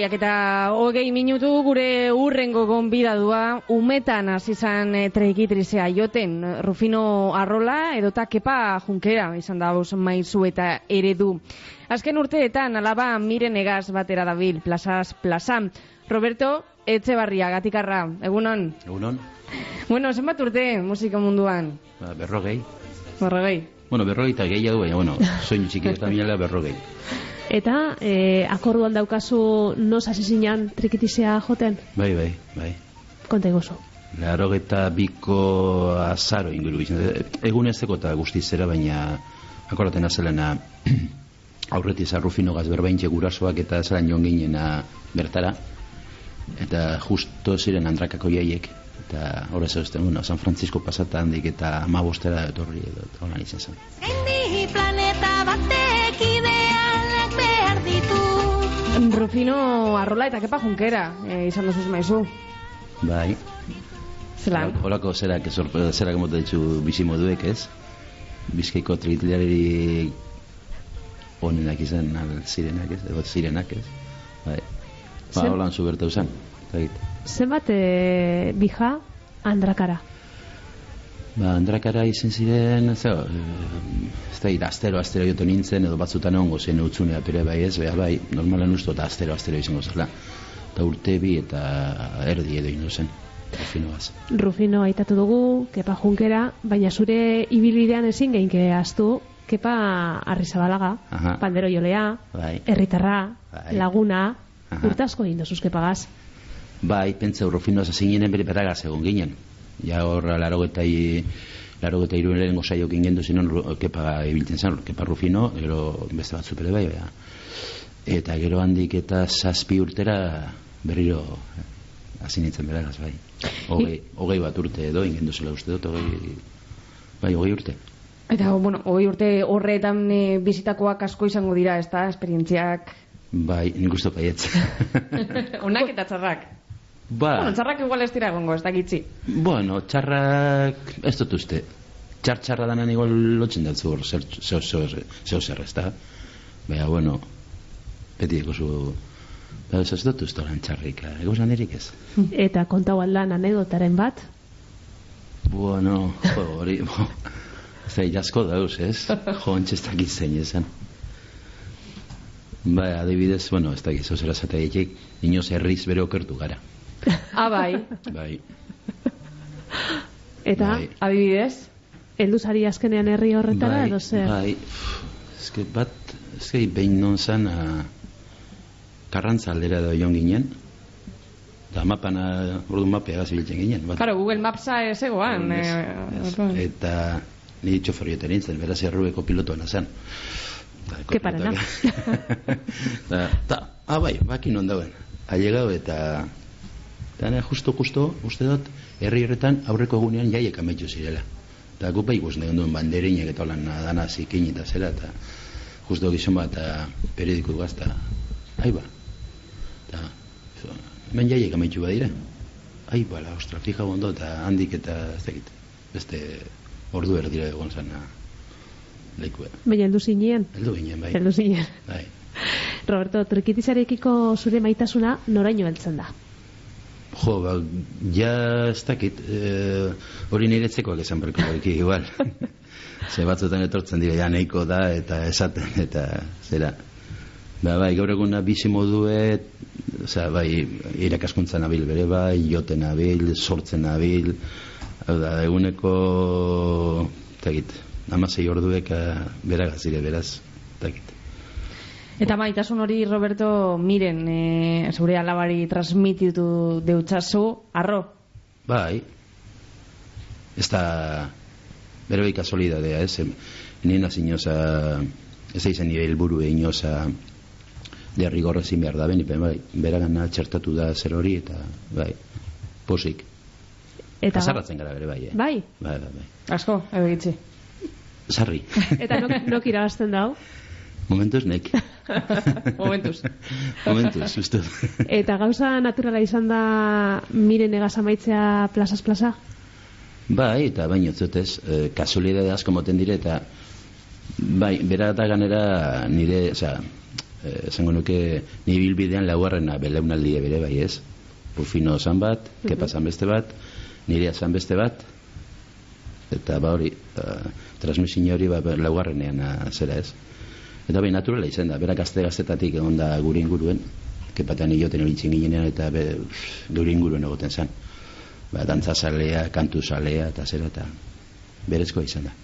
Amabiak eta hogei minutu gure urrengo gonbidadua umetan hasi izan e, treikitrizea joten Rufino Arrola edota kepa junkera izan da bos maizu eta eredu. Azken urteetan alaba miren egaz batera dabil plazaz plaza. Roberto Etxebarria gatikarra, egunon? Egunon, Bueno, zenbat urte musika munduan? ba, berrogei. Berrogei. Bueno, berrogei eta gehiago, baina, bueno, soinu txiki eta minela berrogei. Eta e, akorduan daukazu nos hasi zinan trikitizea joten? Bai, bai, bai. Konta iguzu. Laro eta biko azaro inguru. Egun ezeko eta guztiz zera, baina akoraten azelena aurreti zarrufino gaz berbaintxe gurasoak eta zelan joan ginena bertara. Eta justo ziren andrakako jaiek. Eta horrez eusten, bueno, San Francisco pasata handik eta amabostera etorri edo, eta holan izan zen. Rufino Arrola eta kepa junkera e, izan dozuz maizu. Bai, Zelan? Holako zerak, zerak mota ditzu bizi moduek, ez? Bizkaiko trikitilari onenak izan al zirenak, ez? Edo zirenak, ez? Bai. Ba, holan zu bertau zen. Zenbat e, bija andrakara? Ba, andrakara izen ziren, zeo, eh, ez da, astero, astero joto nintzen, edo batzutan ongo zen utzunea pere bai ez, beha bai, normalan usto eta astero, astero izango zela. Eta urte bi eta erdi edo ino zen. Afinoaz. Rufino aitatu dugu, kepa junkera, baina zure ibilidean ezin geinke astu, kepa arrizabalaga, Aha. pandero jolea, Bai. herritarra, Bai. laguna, Aha. urtasko egin dozuz kepagaz. Bai, pentsa urrofinoaz azinen bere beragaz egon ginen. Ja hor, laro eta i, laro eta iru lehenengo saiok ingendu zinon kepa ibiltzen zen, kepa rufino, gero beste batzu pere bai, baina. Eta gero handik eta zazpi urtera berriro eh, hasi nintzen beragaz, bai. Hogei, hogei bat urte edo ingendu zela uste dut, hogei, bai, hogei urte. Eta, bueno, hoi urte horretan e, bizitakoak asko izango dira, ez da, esperientziak. Bai, nik uste baietz. Onak eta txarrak. Ba, Bueno, txarrak igual ez dira egongo, ez dakitzi. Bueno, txarrak ez dut uste. Txar txarra danan igual lotzen datzu hor, zer, zer, zer, zer, zer, ez da? Baina, bueno, beti ekozu, Baina, ez dut uste horan txarrik, eh? egos erik ez. Eta kontau aldan anekdotaren bat, Bueno, jo, hori, bo, zei asko dauz, ez? Jo, ez zein esan. Bai, adibidez, bueno, ez dakit, zozera zateetik, inoz herriz bere okertu gara. Ah, bai. Eta Bai. Adibidez. heldu zari azkenean herri horretara bai, edo zer? Bai, eske bat, eske behin non zan a, karrantza aldera edo joan ginen, da mapan, a, ordu mapea gazibiltzen ginen. Bat, Claro, Google Mapsa ez egoan. Ez, eh, ez. orduan. Eta ni txoferiote nintzen, beraz errueko pilotoena zen. Da, Ke parana. da, ta, ah, bai, baki non dauen. Ailegau eta eta ne, justo, justo, uste dut, herri horretan aurreko egunean jaiek amaitu zirela. Eta gu bai guzti duen banderinek eta holan dana zikin eta zera, eta justo gizon bat, eta periodiko gazta, ai ba. Eta, hemen jaiek amaitu badira. Ai, bala, ostra, fija ondo, eta handik eta ez dakit, beste ordu erdira egon zana lekue. Baina heldu zinien, Heldu ginen, bai. heldu zinen. Bai. Roberto, trikitizarekiko zure maitasuna noraino heltzen da? Jo, ba, ja ez dakit, e, hori niretzekoak esan berko bariki igual. Ze batzutan etortzen dira, ja nahiko da, eta esaten, eta zera. Ba, bai, gaur eguna bizi modue, osea, bai, irakaskuntza nabil bere bai, joten nabil, sortzen nabil, hau da, eguneko, ez dakit, amasei orduek eh, beragazire, beraz, ez dakit. Eta maitasun hori, Roberto, miren, e, zure alabari transmititu deutzazu, arro. Bai. Ez da bere bai kasolidadea, ez? Nina inoza, ez da izan nire helburu inoza derrigorra ezin behar da, beni, bai, beragana txertatu da zer hori, eta bai, posik. Eta Azarratzen gara bere bai, eh? Bai, Bai, bai, bai. Asko, edo gitzi. Sarri. eta nok, nok irabazten dau. Momentuz nek. Momentuz. Momentuz, uste. Eta gauza naturala izan da miren egaz amaitzea plazaz plaza? Bai, eta baino zutez, e, kasualidade asko moten dire, eta bai, bera eta ganera nire, osea, eh, esango nuke ni bilbidean laugarrena belaunaldi bere bai ez Rufino zan bat, Kepa zan beste bat nirea zan beste bat eta ba hori uh, transmisin hori ba, laugarrenean zera ez eta bai naturala izan da. Berak gazte gaztetatik egon da gure inguruen. Kepatan ioten hori ginenean eta be, gure inguruen egoten zen. Ba, dantza salea, kantu salea eta zera eta berezkoa izan da.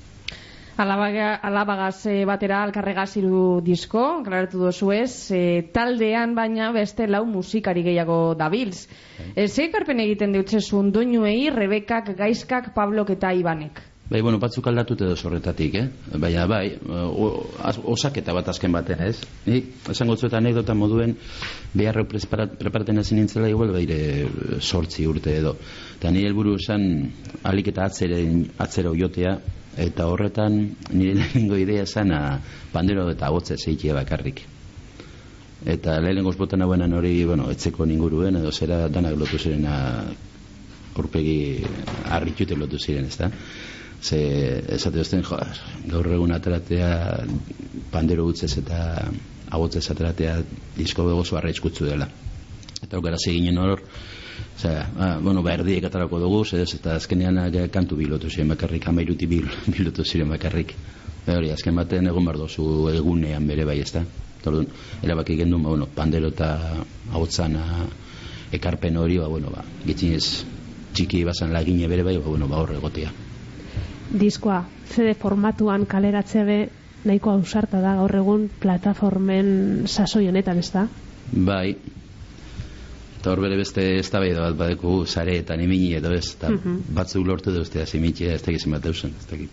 Alabaga, alabagaz e, batera alkarregaz iru disko, klaratu dozu ez, e, taldean baina beste lau musikari gehiago dabilz. E, ze ekarpen egiten deutzezun doinuei, Rebekak, Gaizkak, Pablok eta Ibanek? Bai, bueno, batzuk aldatu edo sorretatik, eh? Baina, bai, o, az, osaketa bat azken baten, ez? Ni, esango zuet anekdota moduen, beharro preparaten ezin nintzela igual, beire sortzi urte edo. Eta nire helburu esan, alik eta atzeren, atzero jotea, eta horretan nire lehenengo idea esan, pandero eta agotze zeikia bakarrik. Eta lehenengo botan hauenan hori, bueno, etzeko ninguruen, edo zera danak lotu ziren, urpegi harritute lotu ziren, ez? Ze esate duzten jo, gaur egun ateratea pandero utzez eta agotzez ateratea disko begozu arraizkutzu dela eta aukera ginen hor Osea, ah, bueno, ba, erdiek atarako dugu, zedez, eta azkenean ja, kantu bilotu ziren bakarrik, amairuti bil, bilotu ziren bakarrik. Ba, hori, azken baten egon bar dozu egunean bere bai, ezta? Tordun, erabaki gendu, ba, bueno, pandero eta hautzana ekarpen hori, ba, bueno, ba, gitzinez txiki bazan lagine bere bai, ba, bueno, ba, horre egotea diskoa CD formatuan kaleratzea be nahiko ausarta da gaur egun plataformen sasoi honetan, ez da? Bai. Eta hor bere beste eztabaida bat badeku sare eta nimini edo ez, eta mm batzuk lortu da ustea zimitxe, ez tegiz bat eusen, ez tegiz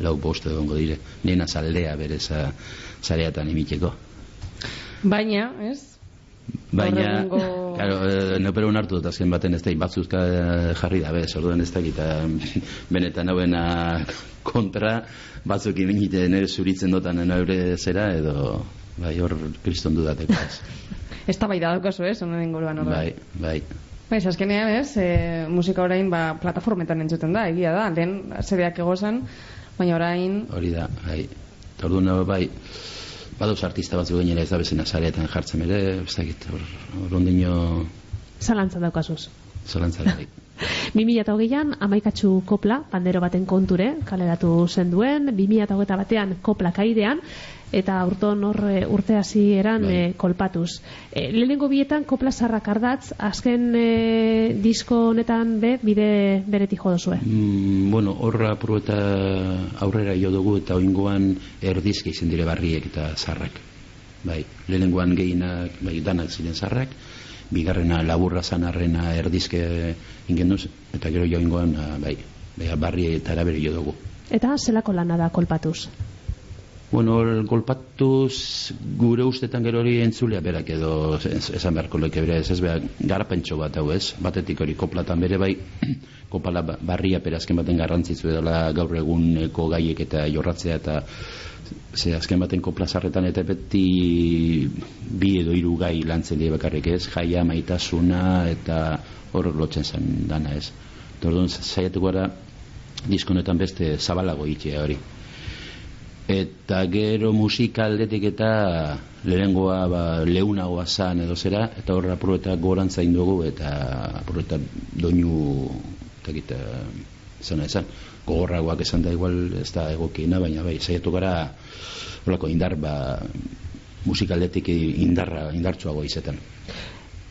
lau boste dongo dire, nina saldea bere sare eta nimitxeko. Baina, ez? Baina, claro, eh, no pero un hartu dut azken baten ez da, batzuzka eh, jarri da, bez, orduen ez da, eta benetan hauena kontra, batzuk iminite nire zuritzen dutan nire zera, edo, bai, hor kriston dudateko ez. Ez da bai da daukazu, ez, honen inguruan hor. Bai, bai. Bai, azkenean ez, e, musika orain ba, plataformetan entzuten da, egia da, lehen zedeak egozan, baina orain... Hori da, bai. Orduan, bai, Badoz artista batzu gainera ez da bezena zareetan jartzen ere, ez da git, hor ondino... Zalantza daukazuz. Zalantza da, 2008an, amaikatxu kopla, pandero baten konture, kaleratu zen duen, 2008 batean kopla kaidean, eta urton hor e, urte hasi eran bai. e, kolpatuz. E, lehenengo bietan kopla zarrak ardatz, azken e, disko honetan be, bide beretik jo dozue? Mm, bueno, horra apuru eta aurrera jo dugu eta oingoan erdizke izan dire barriek eta zarrak. Bai, lehenengoan gehinak, bai, danak ziren zarrak, bigarrena laburra zanarrena erdizke ingenduz, eta gero jo ingoan, bai, bai, barri eta erabere jo dugu. Eta zelako lana da kolpatuz? Bueno, golpatuz gure ustetan gero hori entzulea berak edo esan beharko leke bere ez ez beha garapentxo bat hau ez? Batetik hori koplatan bere bai kopala ba, barria perazken baten garrantzitzu edala gaur eguneko gaiek eta jorratzea eta ze azken baten koplazarretan eta beti bi edo hiru gai lantzen dira bakarrik ez? Jaia maitasuna eta hor lotzen zen dana ez? Tordun saiatuko gara diskonetan beste zabalago itxea hori eta gero musikaldetik eta lehengoa ba, leunagoa zan edo zera eta horra apurreta gorantza dugu eta apurreta doinu eta gita zena esan gogorragoak esan da igual ez da egokiena baina bai saiatu gara horako indar ba, musikaldetik indarra indartsuago izetan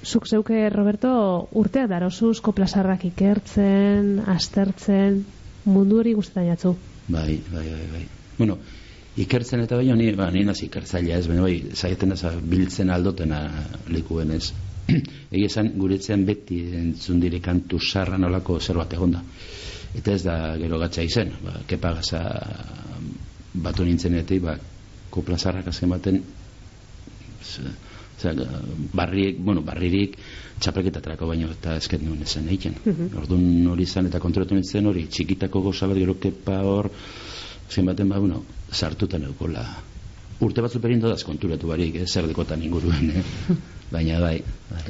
Zuk zeuke, Roberto, urtea darosuz, koplazarrak ikertzen, astertzen, mundu hori guztetan jatzu? Bai, bai, bai, bai. Bueno, ikertzen eta baino ni ba ni nasi ikertzailea ez baina bai saieten da biltzen aldotena lekuen ez. Egia esan guretzen beti entzun dire kantu sarra nolako zerbait egonda eta ez da gero gatza izen ba kepa gasa batu nintzenetik ba kopla sarrak azken baten Osea, barriek, bueno, barririk txapelketatrako baino eta esket nuen esan egiten. Mm Orduan hori izan eta kontrolatu nintzen hori txikitako goza bat gero kepa hor zen baten ba, bueno, sartutan eukola. Urte batzu perin dodaz konturatu barik, eh, zer dekotan inguruen, eh? baina bai. bai.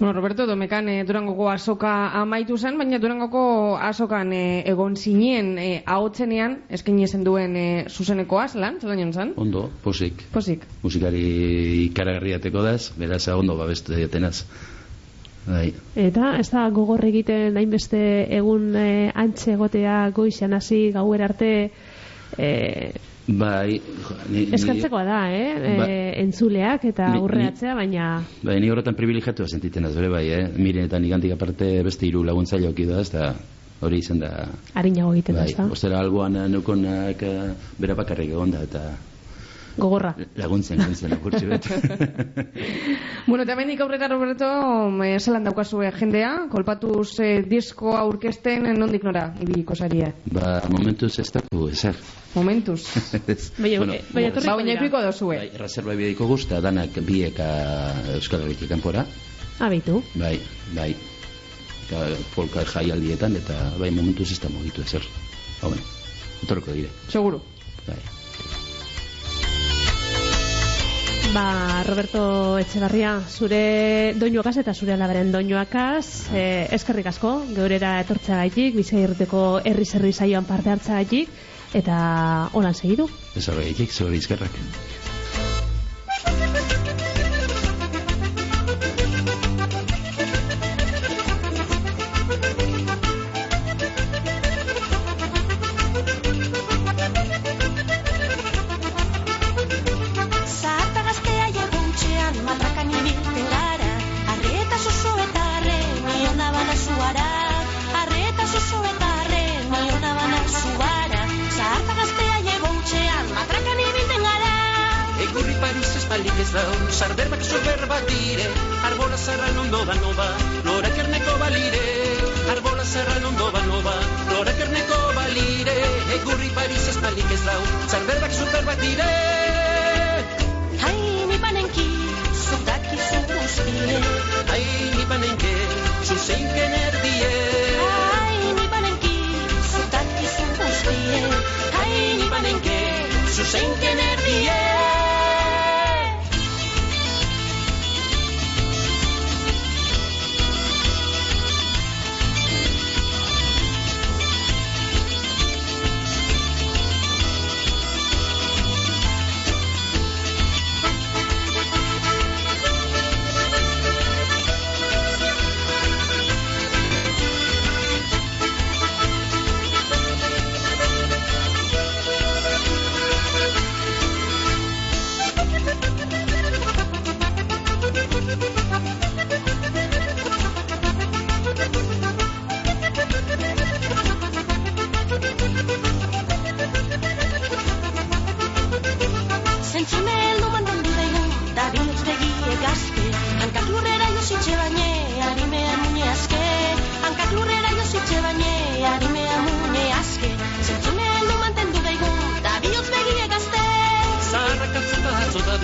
Bueno, Roberto, domekan e, Durangoko azoka amaitu zen, baina Durangoko azokan e, egon zinien e, ahotzenean, eskaini zen duen e, zuzenekoaz, lan, zelan zen? Ondo, posik. Posik. Musikari ikaragarriateko daz, beraz ondo babestu dietenaz. Bai, Eta ez da gogor egiten hainbeste egun e, antxe egotea goizan hasi gauer arte e, bai, ni, eskartzekoa da, eh? Ba- E, entzuleak eta Ni- aurreatzea, baina Bai, ni horretan privilegiatua sentiten az, bere bai, eh? Miren eta nigantik aparte beste hiru laguntzaile da, ez da hori izan da... harinago egiten da, Bai, ez da? ostera alboan neukonak eh, bera bakarrik egon da, eta Gogorra. laguntzen, laguntzen apurtxu bet. Bueno, eta hemendik aurreta, Roberto, e, zelan daukazue jendea, kolpatuz e, disko aurkezten e, nondik nora, ibiliko zaria. ba, momentuz ez daku, ezer. Momentuz. Baina- Bueno, baina Ba, etorriko baina dira. ikuiko dozue. Bai, reserva bideiko guzta, danak bieka Euskal Herritik kanpora. Abitu. Bai, bai. Ka, polka jaialdietan, eta bai, momentuz ez da mugitu ezer. Ba, bueno, etorriko dire. Seguro. Bai. Ba, Roberto Etxebarria, zure doinuakaz eta zure alabaren doinuakaz, eh, eskerrik asko, geurera etortza gaitik, bizai irteko herri zerri saioan parte hartza gaitik, eta holan segidu. Ez horregatik, zure izkerrak. Espalik ez dau, sarberbak sorberba dire Arbola zarran ondo banoba, lorak erneko balire Arbola zarran ondo banoba, lorak erneko balire Egurri Paris espalik ez dau, sarberbak sorberba dire Hai, ni banenki, zuk dakizu guztie Ai, ni banenke,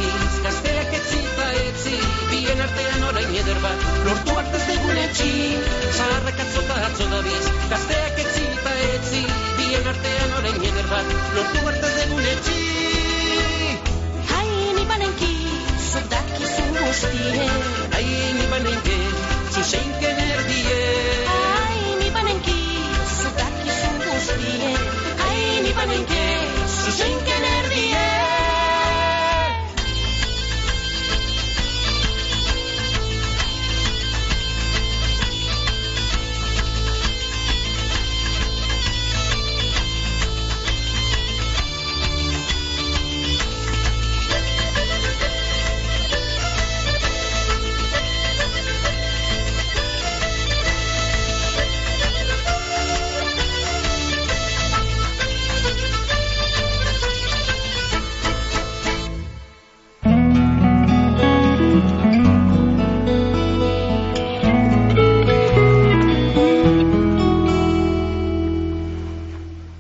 itz Gazteak etzi etzi Bien artean orain eder bat Lortu arte zegun etxi Zaharrak atzo eta atzo da Gazteak etzi etzi Bien artean orain eder bat Lortu arte zegun etxi Haini banenki Zodak izu ustie Haini banenke Zuzeinken erdie Haini banenki Zodak izu ustie Haini banenke Zuzeinken